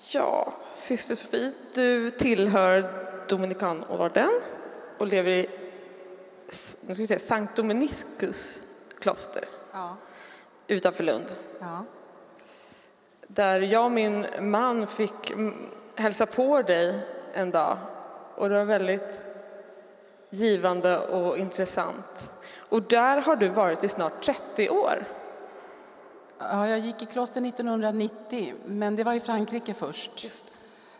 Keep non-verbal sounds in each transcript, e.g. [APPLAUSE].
Ja, syster Sofie, du tillhör Dominikanorden och lever i nu ska vi säga, Sankt Dominicus kloster Ja. utanför Lund. ja. Där jag och min man fick hälsa på dig en dag och det var väldigt givande och intressant. Och där har du varit i snart 30 år. Ja, jag gick i kloster 1990, men det var i Frankrike först.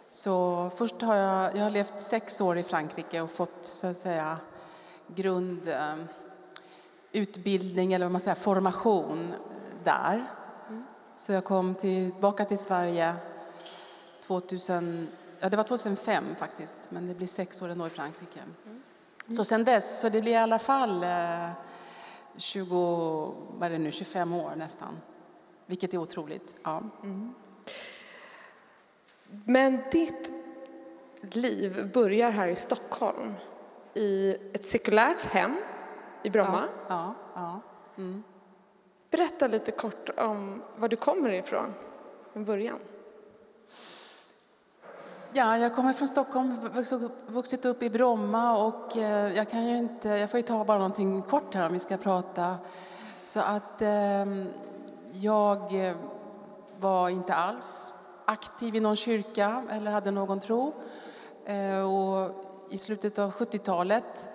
Så först har jag, jag har levt sex år i Frankrike och fått så att säga grund, eh, utbildning eller vad man säger, formation där. Så jag kom tillbaka till Sverige 2000, ja det var 2005 faktiskt, men det blir sex år ändå i Frankrike. Så sen dess, så det blir i alla fall eh, 20, vad är det nu, 25 år nästan. Vilket är otroligt. Ja. Men ditt liv börjar här i Stockholm i ett sekulärt hem i Bromma. Ja, ja. Berätta lite kort om var du kommer ifrån från början. Ja, jag kommer från Stockholm, vuxit upp- vuxit upp i Bromma och eh, jag kan ju inte, jag får ju ta bara någonting kort här om vi ska prata. Så att ehm, jag eh, var inte alls aktiv i någon kyrka eller hade någon tro. Eh, och i slutet av 70-talet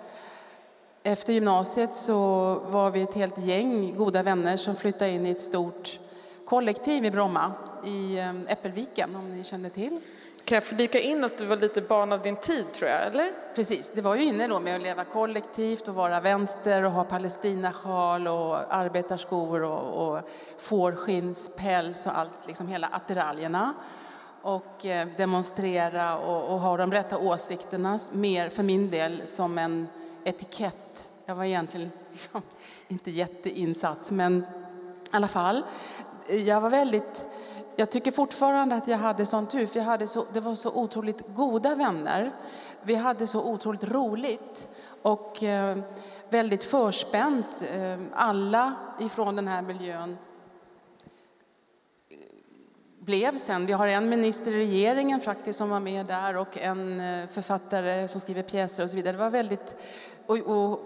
efter gymnasiet så var vi ett helt gäng goda vänner som flyttade in i ett stort kollektiv i Bromma, i eh, Äppelviken om ni känner till. Kan jag flika in att du var lite barn av din tid, tror jag, eller? Precis, det var ju inne då med att leva kollektivt och vara vänster och ha palestinasjal och arbetarskor och, och fårskinnspäls och allt, liksom hela attiraljerna. Och eh, demonstrera och, och ha de rätta åsikterna, mer för min del som en etikett. Jag var egentligen [LAUGHS] liksom inte jätteinsatt, men i alla fall. Jag var väldigt... Jag tycker fortfarande att jag hade sån tur, för jag hade så, det var så otroligt goda vänner. Vi hade så otroligt roligt och eh, väldigt förspänt. Eh, alla ifrån den här miljön eh, blev sen. Vi har en minister i regeringen faktiskt som var med där och en eh, författare som skriver pjäser och så vidare. Det var väldigt... Och, och,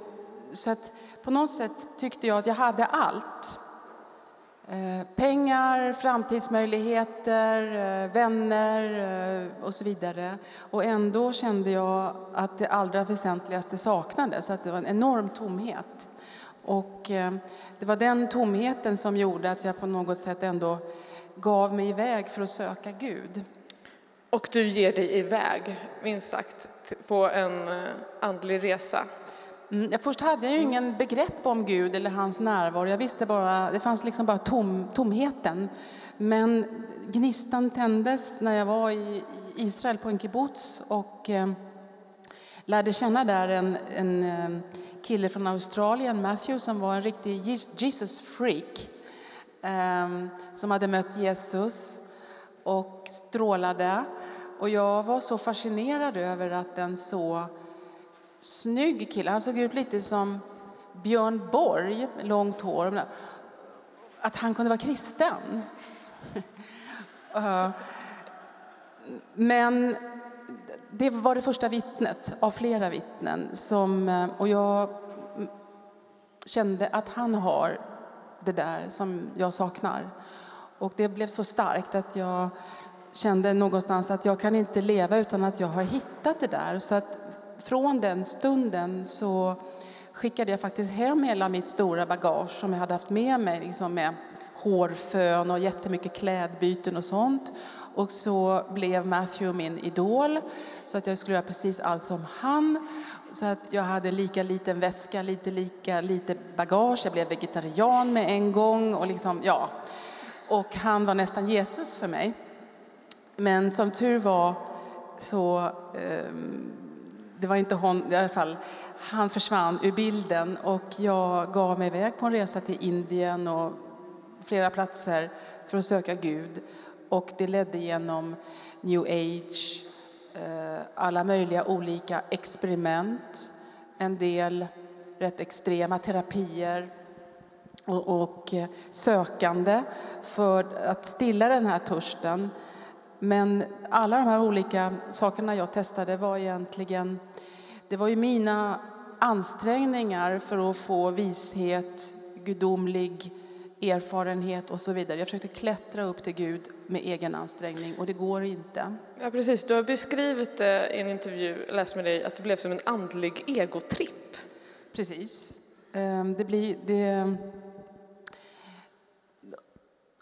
så att på något sätt tyckte jag att jag hade allt. Eh, pengar, framtidsmöjligheter, eh, vänner eh, och så vidare. Och ändå kände jag att det allra väsentligaste saknades, att det var en enorm tomhet. Och det var den tomheten som gjorde att jag på något sätt ändå gav mig iväg för att söka Gud. Och du ger dig iväg, minst sagt, på en andlig resa. Mm, först hade jag ju ingen begrepp om Gud eller hans närvaro. Jag visste bara, det fanns liksom bara tom, tomheten. Men gnistan tändes när jag var i Israel på en kibbutz och eh, lärde känna där en, en eh, kille från Australien, Matthew, som var en riktig Jesus-freak. Eh, som hade mött Jesus och strålade. Och jag var så fascinerad över att en så snygg kille. Han såg ut lite som Björn Borg, långt hår. Att han kunde vara kristen. [LAUGHS] Eh, men det var det första vittnet av flera vittnen. Som, eh, och jag kände att han har det där som jag saknar. Och det blev så starkt att jag kände någonstans att jag kan inte leva utan att jag har hittat det där. Så att från den stunden så skickade jag faktiskt hem hela mitt stora bagage som jag hade haft med mig, liksom med hårfön och jättemycket klädbyten och sånt. Och så blev Matthew min idol, så att jag skulle göra precis allt som han. Så att jag hade lika liten väska, lite lika lite bagage. Jag blev vegetarian med en gång. Och, liksom, ja. och han var nästan Jesus för mig. Men som tur var så eh, det var inte hon, i alla fall, han försvann ur bilden och jag gav mig iväg på en resa till Indien och flera platser för att söka Gud. Och det ledde genom new age, eh, alla möjliga olika experiment, en del rätt extrema terapier och, eh, sökande för att stilla den här törsten Men alla de här olika sakerna jag testade var egentligen, det var ju mina ansträngningar för att få vishet, gudomlig erfarenhet och så vidare. Jag försökte klättra upp till Gud med egen ansträngning och det går inte. Ja, precis. Du har beskrivit det i en intervju, läst med dig, att det blev som en andlig egotripp. Precis. Ehm, det blir... Det,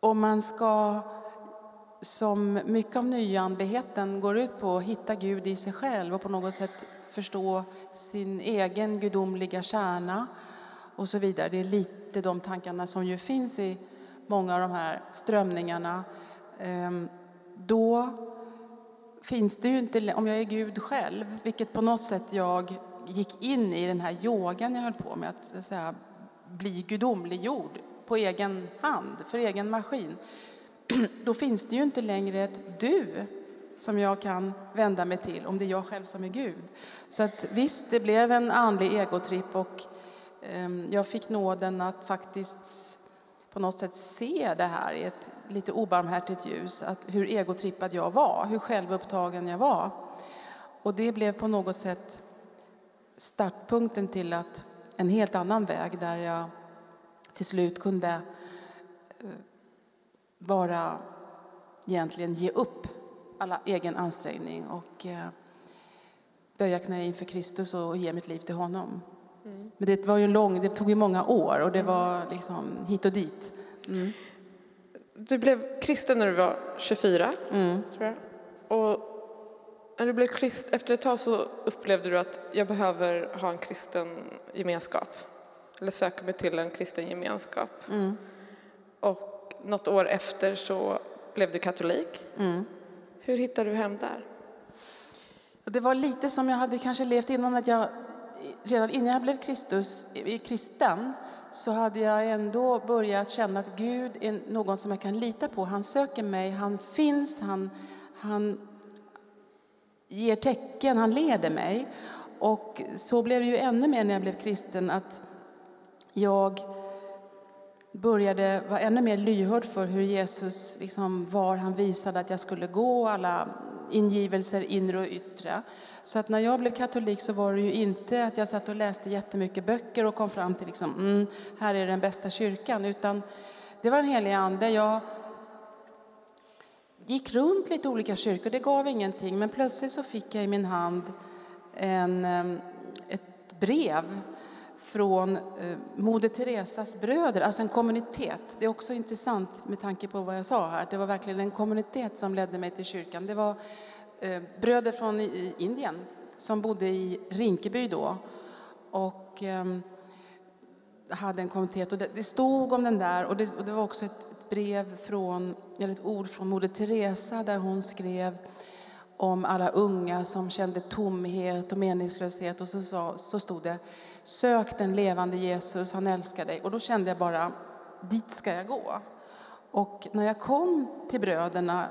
om man ska, som mycket av nyandligheten går ut på, hitta Gud i sig själv och på något sätt förstå sin egen gudomliga kärna och så vidare. Det är lite de tankarna som ju finns i många av de här strömningarna. Ehm, då finns det ju inte, om jag är Gud själv, vilket på något sätt jag gick in i den här yogan jag höll på med, att, säga, bli gudomliggjord på egen hand, för egen maskin. [CLEARS THROAT] Då finns det ju inte längre ett du som jag kan vända mig till om det är jag själv som är Gud. Så att visst, det blev en andlig egotripp och ehm, jag fick nåden att faktiskt på något sätt se det här i ett lite obarmhärtigt ljus, att hur egotrippad jag var, hur självupptagen jag var. Och det blev på något sätt startpunkten till att en helt annan väg där jag till slut kunde eh, bara egentligen ge upp alla egen ansträngning och eh, böja knä inför Kristus och ge mitt liv till honom. Mm. Men det var ju lång, det tog ju många år och det var liksom hit och dit. Mm. Du blev kristen när du var 24, mm. tror jag. Och när du blev krist, efter ett tag så upplevde du att jag behöver ha en kristen gemenskap. Eller söka mig till en kristen gemenskap. Mm. Och något år efter så blev du katolik. Hur hittade du hem där? Det var lite som jag hade kanske levt innan, att jag redan innan jag blev Kristus, kristen så hade jag ändå börjat känna att Gud är någon som jag kan lita på. Han söker mig, han finns, han, han ger tecken, han leder mig. Och så blev det ju ännu mer när jag blev kristen att jag började vara ännu mer lyhörd för hur Jesus liksom var. Han visade att jag skulle gå, alla ingivelser inre och yttre. Så att när jag blev katolik så var det ju inte att jag satt och läste jättemycket böcker och kom fram till liksom, mm, här är den bästa kyrkan, utan det var en helig ande. Jag gick runt lite olika kyrkor, det gav ingenting, men plötsligt så fick jag i min hand en, eh, ett brev från eh, Moder Teresas bröder, alltså en kommunitet. Det är också intressant med tanke på vad jag sa här, det var verkligen en kommunitet som ledde mig till kyrkan. Det var Eh, bröder från Indien som bodde i Rinkeby då och ehm, hade en kommunitet. Och det, stod om den där och det, och det var också ett, ett, brev från, eller ett ord från Moder Teresa där hon skrev om alla unga som kände tomhet och meningslöshet och så, sa, så stod det Sök den levande Jesus, han älskar dig. Och då kände jag bara, dit ska jag gå. Och när jag kom till bröderna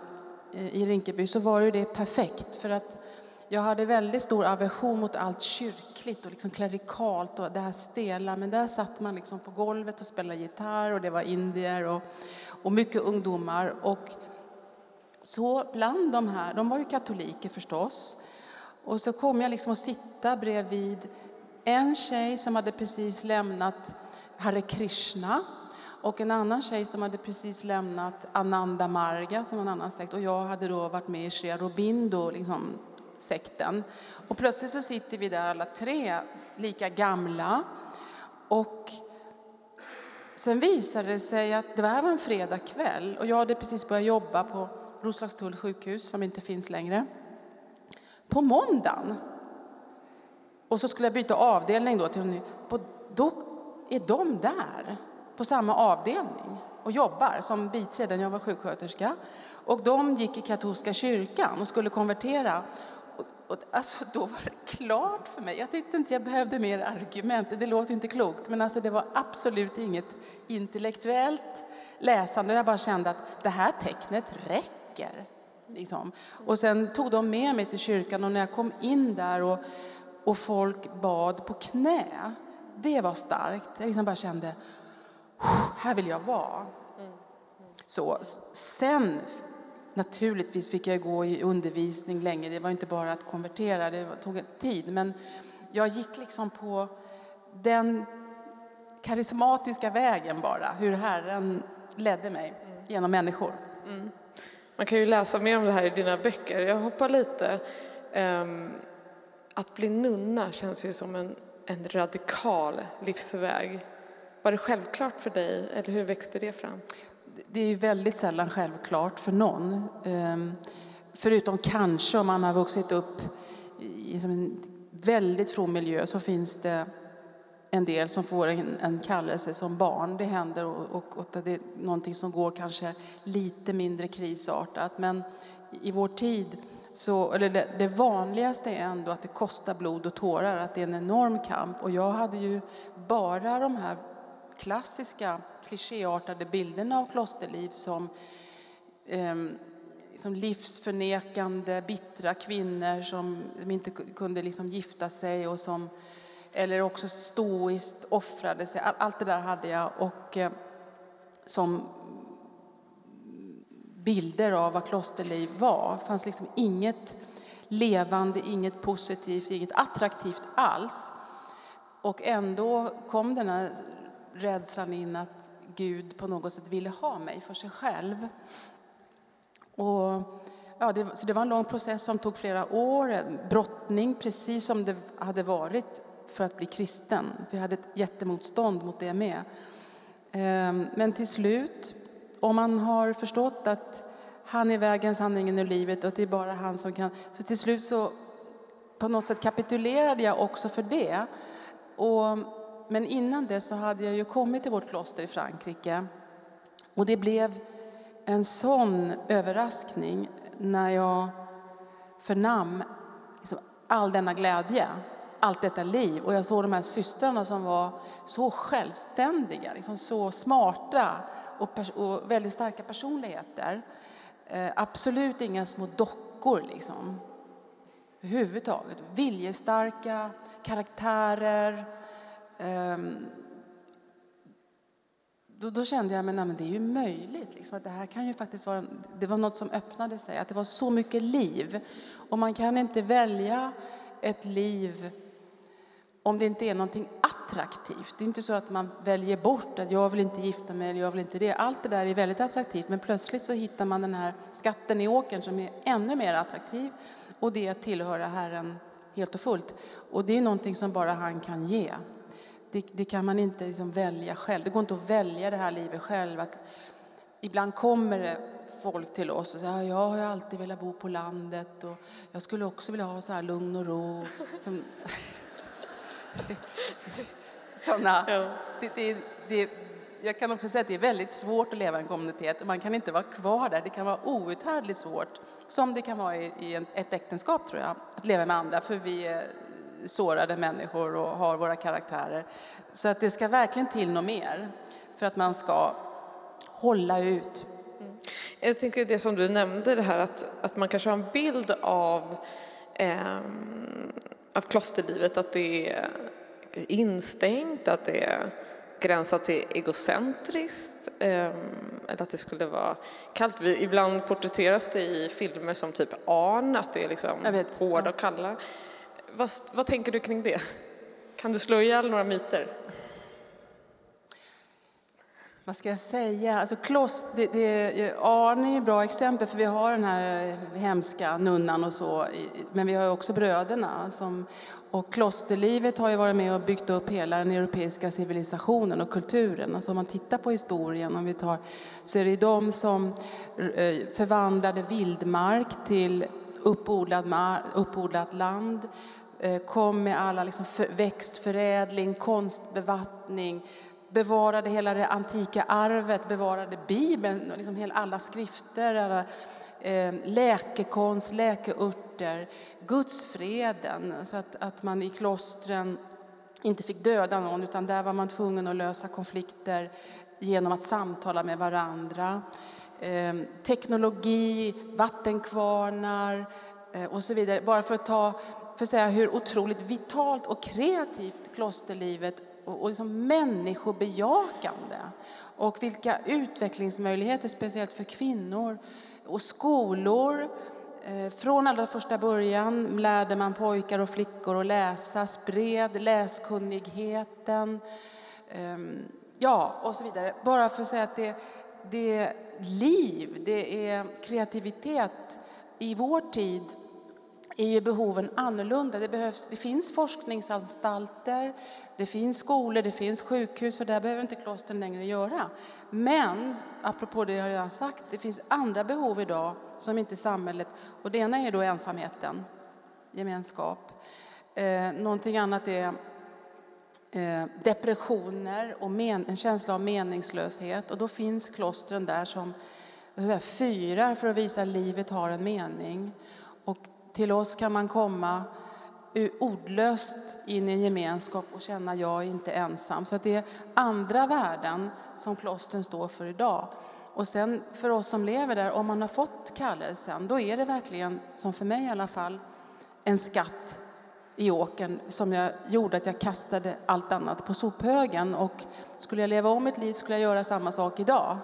eh, i Rinkeby så var ju det perfekt för att jag hade väldigt stor aversion mot allt kyrkligt och liksom klerikalt och det här stela. Men där satt man liksom på golvet och spelade gitarr och det var indier och, och mycket ungdomar. Och så bland de här, de var ju katoliker förstås. Och så kom jag liksom att sitta bredvid en tjej som hade precis lämnat Hare Krishna och en annan tjej som hade precis lämnat Ananda Marga, som var en annan sekt. Och jag hade då varit med i Sri Aurobindo, liksom, sekten. Och plötsligt så sitter vi där alla tre, lika gamla. Och sen visade det sig att det här var en fredagkväll och jag hade precis börjat jobba på Roslagstulls sjukhus, som inte finns längre. På måndagen, och så skulle jag byta avdelning då till en ny, då är de där på samma avdelning och jobbar som biträden. Jag var sjuksköterska. Och de gick i katolska kyrkan och skulle konvertera. Och, och, alltså, då var det klart för mig. Jag tyckte inte jag behövde mer argument. Det låter inte klokt, men alltså, det var absolut inget intellektuellt läsande. Jag bara kände att det här tecknet räcker. Liksom. Och sen tog de med mig till kyrkan och när jag kom in där och, och folk bad på knä, det var starkt. Jag liksom bara kände, här vill jag vara. Så, sen naturligtvis fick jag gå i undervisning länge. Det var inte bara att konvertera, det tog tid. Men jag gick liksom på den karismatiska vägen bara, hur Herren ledde mig genom människor. Mm. Man kan ju läsa mer om det här i dina böcker. Jag hoppar lite. Um, att bli nunna känns ju som en, en radikal livsväg. Var det självklart för dig, eller hur växte det fram? Det är väldigt sällan självklart för någon. Ehm, förutom kanske om man har vuxit upp i en väldigt from miljö så finns det en del som får en, en kallelse som barn. Det händer och, och, och, det är någonting som går kanske lite mindre krisartat. Men i vår tid, så, eller det, det, vanligaste är ändå att det kostar blod och tårar, att det är en enorm kamp. Och jag hade ju bara de här klassiska klichéartade bilderna av klosterliv som eh, som livsförnekande, bittra kvinnor som inte kunde liksom gifta sig och som eller också stoiskt offrade sig. Allt det där hade jag och eh, som bilder av vad klosterliv var. Det fanns liksom inget levande, inget positivt, inget attraktivt alls. Och ändå kom den här rädslan in att Gud på något sätt ville ha mig för sig själv. Och, ja, det, så det var en lång process som tog flera år, en brottning precis som det hade varit för att bli kristen. Vi hade ett jättemotstånd mot det med. Ehm, men till slut, om man har förstått att han är vägen, sanningen och livet och att det är bara han som kan... Så till slut så på något sätt kapitulerade jag också för det. Och, men innan det så hade jag ju kommit till vårt kloster i Frankrike. Och det blev en sån överraskning när jag förnam liksom all denna glädje allt detta liv. Och jag såg de här systrarna som var så självständiga, liksom så smarta och, och väldigt starka personligheter. Eh, absolut inga små dockor liksom. Överhuvudtaget. Viljestarka, karaktärer. Eh, då, då, kände jag men, men det är ju möjligt. Liksom, att det här kan ju faktiskt vara, det var något som öppnade sig, att det var så mycket liv. Och man kan inte välja ett liv om det inte är någonting attraktivt. Det är inte så att man väljer bort att jag vill inte gifta mig eller jag vill inte det. Allt det där är väldigt attraktivt men plötsligt så hittar man den här skatten i åkern som är ännu mer attraktiv och det är att tillhöra Herren helt och fullt. Och det är någonting som bara han kan ge. Det, det kan man inte liksom välja själv. Det går inte att välja det här livet själv. Att ibland kommer det folk till oss och säger jag har alltid velat bo på landet och jag skulle också vilja ha så här lugn och ro. Som, såna, ja. det, det, det, jag kan också säga att det är väldigt svårt att leva i en kommunitet. Man kan inte vara kvar där. Det kan vara outhärdligt svårt, som det kan vara i, i ett äktenskap, tror jag, att leva med andra. För vi är sårade människor och har våra karaktärer. Så att det ska verkligen till något mer för att man ska hålla ut. Mm. Jag tänker det som du nämnde, det här att, att man kanske har en bild av eh, av klosterlivet att det är instängt, att det är gränsat till egocentriskt ehm, eller att det skulle vara kallt. Ibland porträtteras det i filmer som typ Arn, att det är liksom hårda och kalla. Vad, vad tänker du kring det? Kan du slå ihjäl några myter? Vad ska jag säga? Alltså, klost, det, det, Arne är ett bra exempel, för vi har den här hemska nunnan och så, men vi har också bröderna. Som, och klosterlivet har ju varit med och byggt upp hela den europeiska civilisationen och kulturen. Alltså om man tittar på historien, om vi tar, så är det de som eh, förvandlade vildmark till uppodlad, uppodlat land, eh, kom med alla liksom växtförädling, konstbevattning, bevarade hela det antika arvet, bevarade Bibeln, liksom alla skrifter, alla, Eh, läkekonst, läkeurter, gudsfreden, så att, att man i klostren inte fick döda någon, utan där var man tvungen att lösa konflikter genom att samtala med varandra. Eh, teknologi, vattenkvarnar eh, och så vidare. Bara för att ta för att säga hur otroligt vitalt och kreativt klosterlivet och, och liksom människobejakande. Och vilka utvecklingsmöjligheter, speciellt för kvinnor, och skolor. Eh, från allra första början lärde man pojkar och flickor att läsa, spred läskunnigheten, ehm, ja, och så vidare. Bara för att säga att det, det är liv, det är kreativitet i vår tid är ju behoven annorlunda. Det, behövs, det finns forskningsanstalter, det finns skolor, det finns sjukhus och där behöver inte klostren längre göra. Men, apropå det jag redan sagt, det finns andra behov idag som inte samhället... Och det ena är då ensamheten, gemenskap. Eh, någonting annat är eh, depressioner och men, en känsla av meningslöshet. Och då finns klostren där som fyrar för att visa att livet har en mening. Och till oss kan man komma ordlöst in i en gemenskap och känna jag är inte ensam. Så att det är andra värden som klostren står för idag. Och sen för oss som lever där, om man har fått kallelsen, då är det verkligen, som för mig i alla fall, en skatt i åkern som jag gjorde att jag kastade allt annat på sophögen. Och skulle jag leva om mitt liv skulle jag göra samma sak idag.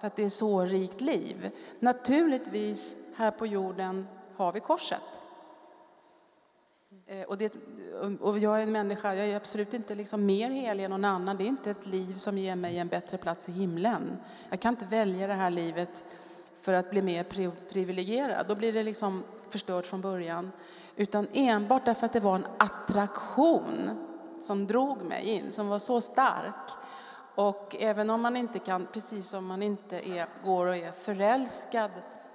För att det är så rikt liv. Naturligtvis här på jorden har vi korset. Eh, och, det, och jag är en människa, jag är absolut inte liksom mer helig än någon annan. Det är inte ett liv som ger mig en bättre plats i himlen. Jag kan inte välja det här livet för att bli mer privilegierad. Då blir det liksom förstört från början. Utan enbart därför att det var en attraktion som drog mig in, som var så stark. Och även om man inte kan, precis som man inte är, går och är förälskad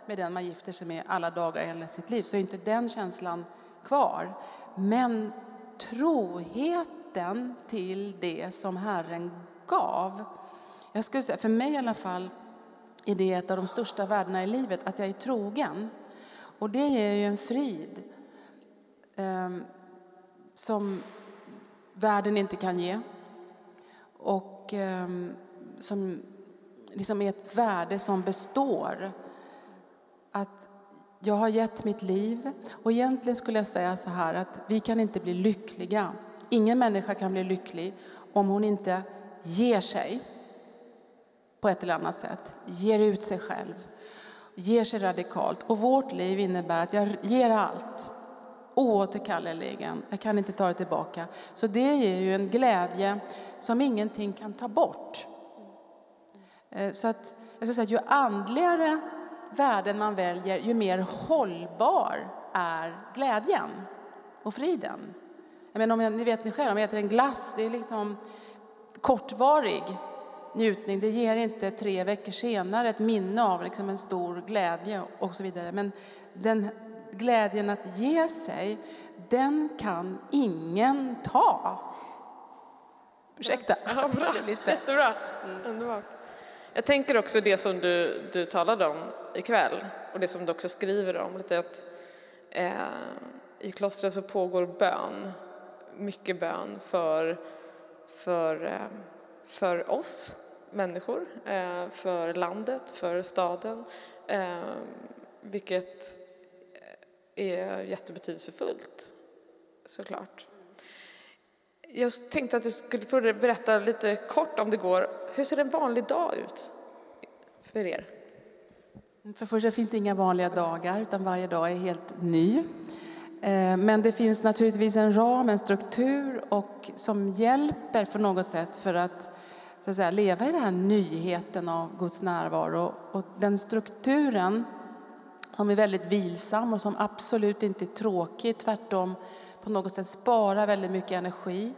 med den man gifter sig med alla dagar i hela sitt liv, så är inte den känslan kvar. Men troheten till det som Herren gav. Jag skulle säga, för mig i alla fall, är det ett av de största värdena i livet, att jag är trogen. Och det ger ju en frid eh, som världen inte kan ge. Och eh, som liksom är ett värde som består. Att jag har gett mitt liv. Och egentligen skulle jag säga så här att vi kan inte bli lyckliga. Ingen människa kan bli lycklig om hon inte ger sig på ett eller annat sätt. Ger ut sig själv. Ger sig radikalt. Och vårt liv innebär att jag ger allt. Oåterkalleligen. Jag kan inte ta det tillbaka. Så det ger ju en glädje som ingenting kan ta bort. Eh, så att, jag skulle säga, ju andligare värden man väljer, ju mer hållbar är glädjen och friden. Jag menar, om jag, ni vet ni själva, om jag äter en glass, det är liksom kortvarig njutning. Det ger inte tre veckor senare ett minne av liksom en stor glädje och så vidare. Men den glädjen att ge sig, den kan ingen ta. Ursäkta. Ja, bra. Jättebra. Mm. Jag tänker också det som du, du talade om ikväll och det som du också skriver om, lite att eh, i klostret så pågår bön, mycket bön för, för, eh, för oss människor, eh, för landet, för staden, eh, vilket eh, är jättebetydelsefullt såklart. Jag tänkte att du skulle få berätta lite kort om det går. Hur ser en vanlig dag ut för er? För första finns det inga vanliga dagar, utan varje dag är helt ny. Eh, men det finns naturligtvis en ram, en struktur och som hjälper på något sätt för att, så att säga, leva i den här nyheten av Guds närvaro. Och den strukturen som är väldigt vilsam och som absolut inte är tråkig, tvärtom på något sätt sparar väldigt mycket energi.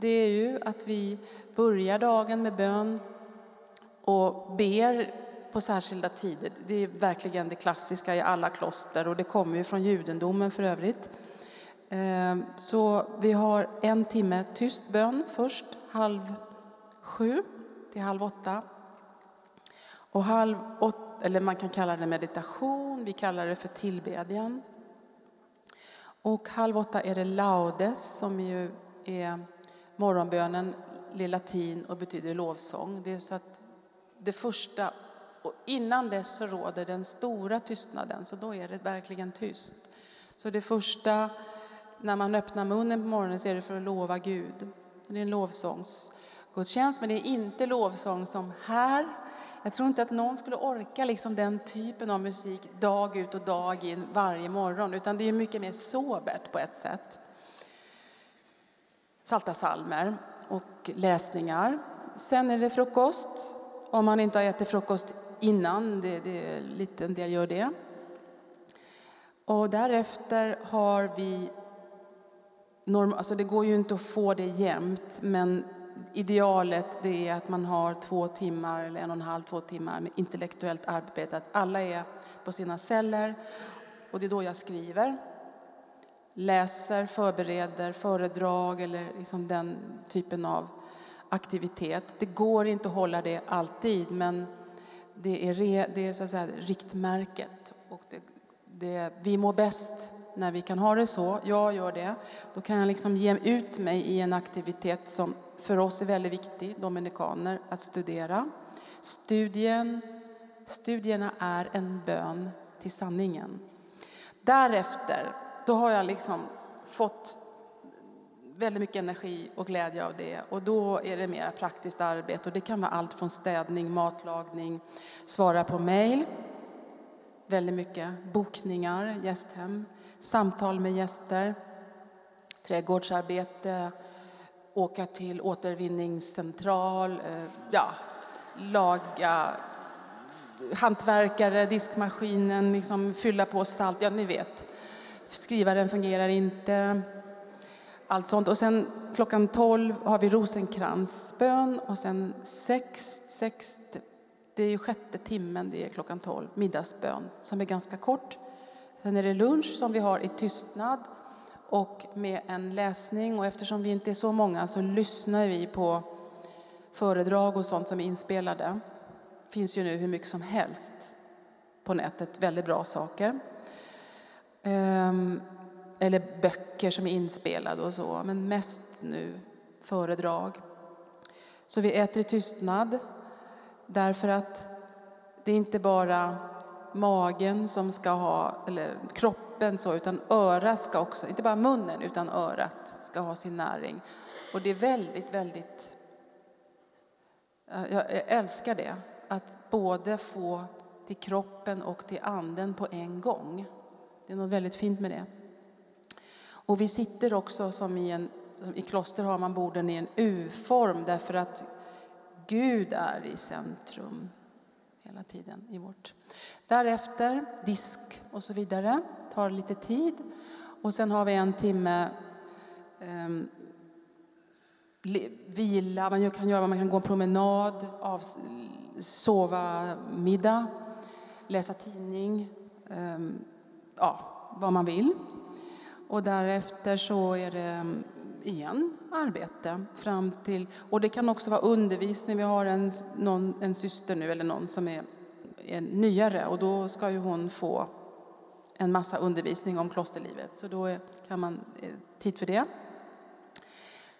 Det är ju att vi börjar dagen med bön och ber på särskilda tider. Det är verkligen det klassiska i alla kloster och det kommer ju från judendomen för övrigt. Ehm, så vi har en timme tyst bön först, halv sju till halv åtta. Och halv åtta, eller man kan kalla det meditation, vi kallar det för tillbedjan. Och halv åtta är det laudes som ju är morgonbönen, i latin och betyder lovsång. Det är så att det första och innan dess så råder den stora tystnaden, så då är det verkligen tyst. Så det första, när man öppnar munnen på morgonen så är det för att lova Gud. Det är en lovsångsgudstjänst, men det är inte lovsång som här Jag tror inte att någon skulle orka liksom den typen av musik dag ut och dag in varje morgon, utan det är mycket mer sobert på ett sätt. Salta salmer och läsningar. Sen är det frukost, om man inte har ätit frukost innan, det, det, lite en del gör det. Och därefter har vi, norm, alltså det går ju inte att få det jämnt, men idealet det är att man har två timmar eller en och en halv, två timmar med intellektuellt arbete. Att alla är på sina celler och det är då jag skriver. Läser, förbereder, föredrag eller liksom den typen av aktivitet. Det går inte att hålla det alltid, men det är, re, det är så att säga riktmärket. Och det, det, vi mår bäst när vi kan ha det så. Jag gör det. Då kan jag liksom ge ut mig i en aktivitet som för oss är väldigt viktig, dominikaner, att studera. Studien, studierna är en bön till sanningen. Därefter, då har jag liksom fått väldigt mycket energi och glädje av det. Och då är det mer praktiskt arbete. Och det kan vara allt från städning, matlagning, svara på mejl, väldigt mycket. Bokningar, gästhem, samtal med gäster, trädgårdsarbete, åka till återvinningscentral, eh, ja, laga. Hantverkare, diskmaskinen, liksom fylla på salt, ja ni vet. Skrivaren fungerar inte. Allt sånt. Och sen klockan 12 har vi rosenkransbön och sen sex, sex det är ju sjätte timmen, det är klockan 12, middagsbön som är ganska kort. Sen är det lunch som vi har i tystnad och med en läsning. Och eftersom vi inte är så många så lyssnar vi på föredrag och sånt som är inspelade. Det finns ju nu hur mycket som helst på nätet, väldigt bra saker. Ehm, eller böcker som är inspelade och så, men mest nu föredrag. Så vi äter i tystnad därför att det är inte bara magen som ska ha, eller kroppen så, utan örat ska också, inte bara munnen utan örat ska ha sin näring. Och det är väldigt, väldigt, eh, jag älskar det, att både få till kroppen och till anden på en gång. Det är något väldigt fint med det. Och vi sitter också som i en, i kloster har man borden i en U-form därför att Gud är i centrum hela tiden i vårt. Därefter disk och så vidare, tar lite tid. Och sen har vi en timme eh, vila, man kan göra man kan gå en promenad, av, sova middag, läsa tidning, eh, ja, vad man vill. Och därefter så är det mm, igen arbete fram till... Och det kan också vara undervisning. Vi har en, någon, en syster nu, eller någon som är, är nyare och då ska ju hon få en massa undervisning om klosterlivet. Så då är, kan man eh, tid för det.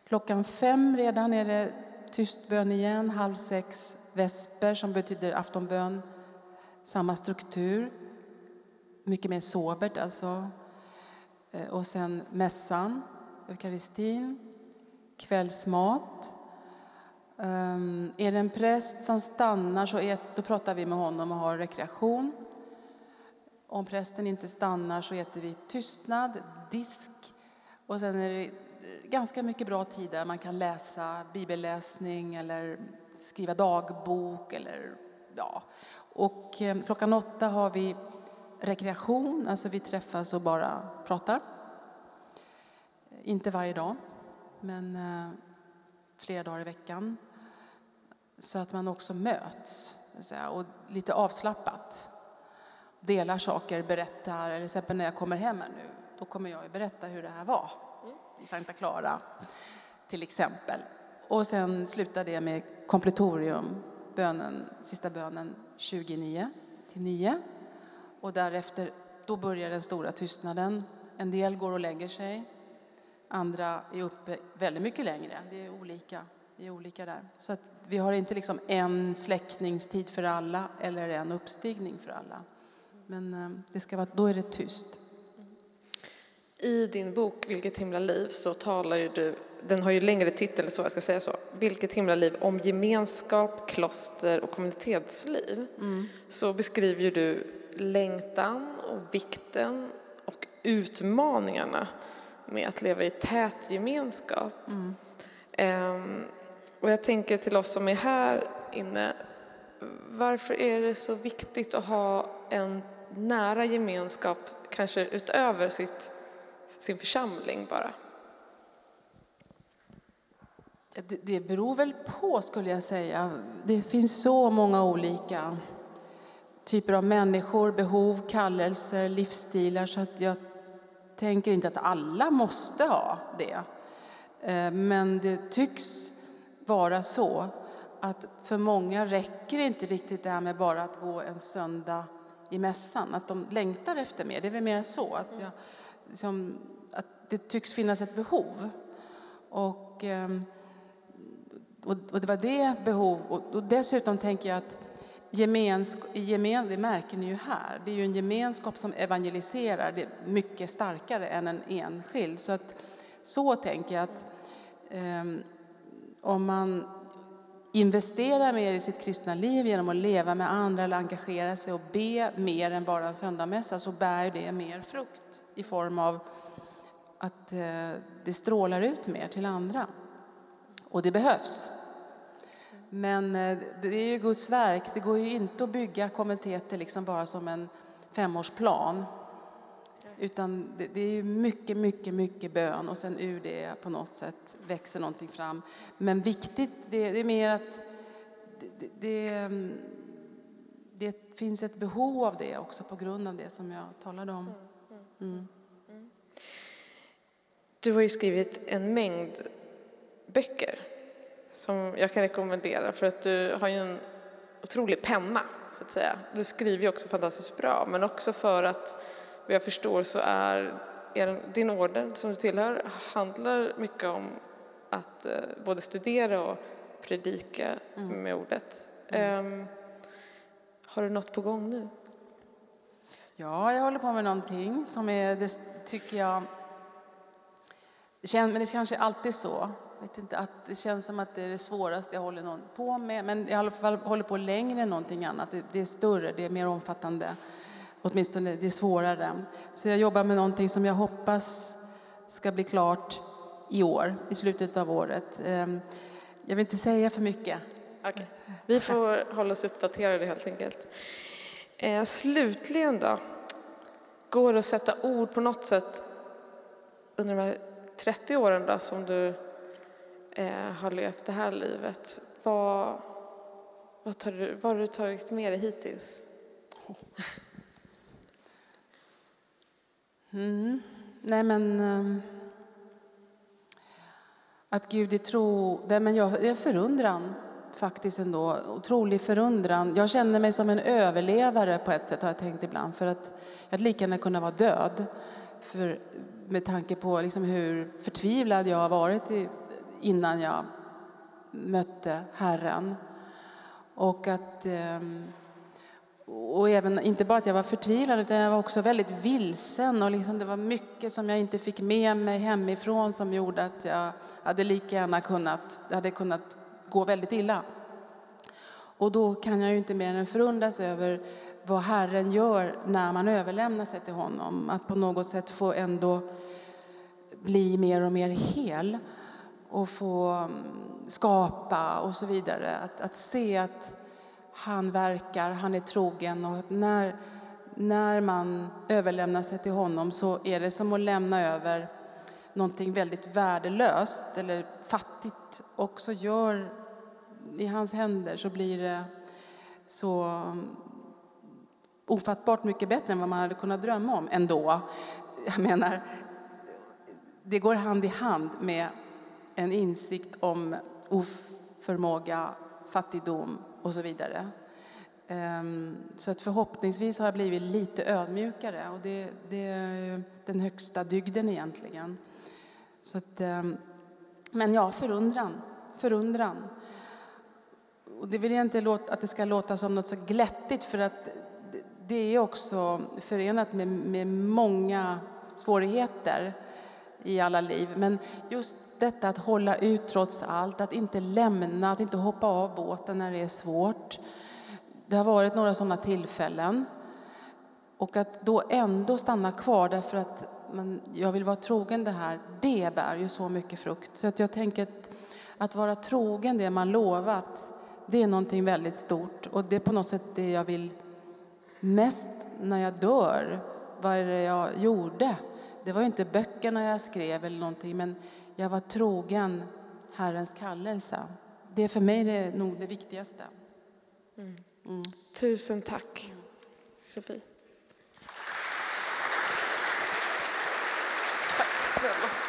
Klockan fem redan är det tyst bön igen. Halv sex vesper som betyder aftonbön. Samma struktur. Mycket mer sobert alltså. Eh, och sen mässan, eukaristin, kvällsmat. Um, är det en präst som stannar så ät, då pratar vi med honom och har rekreation. Om prästen inte stannar så äter vi tystnad, disk och sen är det ganska mycket bra tid där man kan läsa bibelläsning eller skriva dagbok eller ja. Och um, klockan åtta har vi rekreation, alltså vi träffas och bara pratar. Inte varje dag, men eh, flera dagar i veckan. Så att man också möts och lite avslappnat. Delar saker, berättar. Eller exempel när jag kommer hem här nu, då kommer jag att berätta hur det här var i Santa Clara till exempel. Och sen slutar det med kompletorium, bönen, sista bönen 29 till 9. Och därefter, då börjar den stora tystnaden. En del går och lägger sig. Andra är uppe väldigt mycket längre. Det är olika, det är olika där. Så att vi har inte liksom en släckningstid för alla eller en uppstigning för alla. Men eh, det ska vara, då är det tyst. I din bok Vilket himla liv så talar ju du den har ju längre titel, så jag ska säga så. Vilket himla liv om gemenskap, kloster och kommunitetsliv. Mm. Så beskriver ju du längtan och vikten och utmaningarna med att leva i tät gemenskap. Mm. Um, och jag tänker till oss som är här inne, varför är det så viktigt att ha en nära gemenskap, kanske utöver sitt, sin församling bara? Det, det beror väl på, skulle jag säga. Det finns så många olika typer av människor, behov, kallelser, livsstilar så att jag tänker inte att alla måste ha det. Eh, men det tycks vara så att för många räcker inte riktigt det här med bara att gå en söndag i mässan, att de längtar efter mer. Det är väl mer så att, jag, liksom, att det tycks finnas ett behov. Och, ehm, och, det var det behov, och, dessutom tänker jag att gemenskap, gemen, det märker ni ju här, det är ju en gemenskap som evangeliserar, det mycket starkare än en enskild. Så, att, så tänker jag att um, om man investerar mer i sitt kristna liv genom att leva med andra eller engagera sig och be mer än bara en söndagsmässa så bär det mer frukt i form av att eh, det strålar ut mer till andra. Och det behövs. Men eh, det är ju Guds verk. Det går ju inte att bygga kommenteter liksom bara som en femårsplan. Utan det, är ju mycket, mycket, mycket bön och sen ur det på något sätt växer någonting fram. Men viktigt, det, det är mer att det, det, det, mm, finns ett behov av det också på grund av det som jag talade om. Mm. mm. mm. Du har ju skrivit en mängd böcker som jag kan rekommendera för att du har ju en otrolig penna så att säga. Du skriver ju också fantastiskt bra men också för att vad jag förstår så är, är din orden som du tillhör handlar mycket om att eh, både studera och predika mm. med ordet. Mm. Um, har du något på gång nu? Ja, jag håller på med någonting som är, det tycker jag, men det är kanske alltid så. Vet inte, att det känns som att det är det svåraste jag håller på med, men jag i alla fall håller på längre än någonting annat. Det, det är större, det är mer omfattande. Åtminstone det är svårare. Så jag jobbar med någonting som jag hoppas ska bli klart i år, i slutet av året. Ehm, jag vill inte säga för mycket. Okay. Vi får hålla oss uppdaterade helt enkelt. Eh, slutligen då, går det att sätta ord på något sätt under de här 30 åren då, som du eh, har levt det här livet? Vad, vad, tar du, vad har du tagit med dig hittills? [LAUGHS] Mm. Nej, men... Um, att Gud är tro... Nej, men jag, det är förundran, faktiskt ändå. Otrolig förundran. Jag känner mig som en överlevare på ett sätt, har jag tänkt ibland. För att jag lika gärna kunnat vara död. För, med tanke på liksom hur förtvivlad jag har varit i, innan jag mötte Herren. Och att... Ehm, och även, inte bara att jag var förtvivlad, utan jag var också väldigt vilsen. Och liksom det var mycket som jag inte fick med mig hemifrån som gjorde att jag hade lika gärna kunnat, hade kunnat gå väldigt illa. Och då kan jag ju inte mer än förundras över vad Herren gör när man överlämnar sig till honom. Att på något sätt få ändå bli mer och mer hel och få mm, skapa och så vidare. Att, att se att han verkar, han är trogen och när, när man överlämnar sig till honom så är det som att lämna över någonting väldigt värdelöst eller fattigt och så gör i hans händer så blir det så mm, ofattbart mycket bättre än vad man hade kunnat drömma om ändå. Jag menar, det går hand i hand med en insikt om oförmåga, fattigdom och så vidare. Ehm, så att förhoppningsvis har jag blivit lite ödmjukare och det, det är den högsta dygden egentligen. Så att, ehm, men ja, förundran. Förundran. Och det vill jag inte låta, att det ska låta som något så glättigt för att det är också förenat med, med många svårigheter i alla liv. Men just detta att hålla ut trots allt, att inte lämna, att inte hoppa av båten när det är svårt. Det har varit några sådana tillfällen. Och att då ändå stanna kvar därför att man, jag vill vara trogen det här, det bär ju så mycket frukt. Så att jag tänker att, att vara trogen det man lovat, det är någonting väldigt stort. Och det är på något sätt det jag vill mest när jag dör. Vad är det jag gjorde? Det var ju inte böckerna jag skrev eller någonting, men jag var trogen Herrens kallelse. Det är för mig det nog det viktigaste. Mm. Mm. Tusen tack, Sofie. Tack snälla.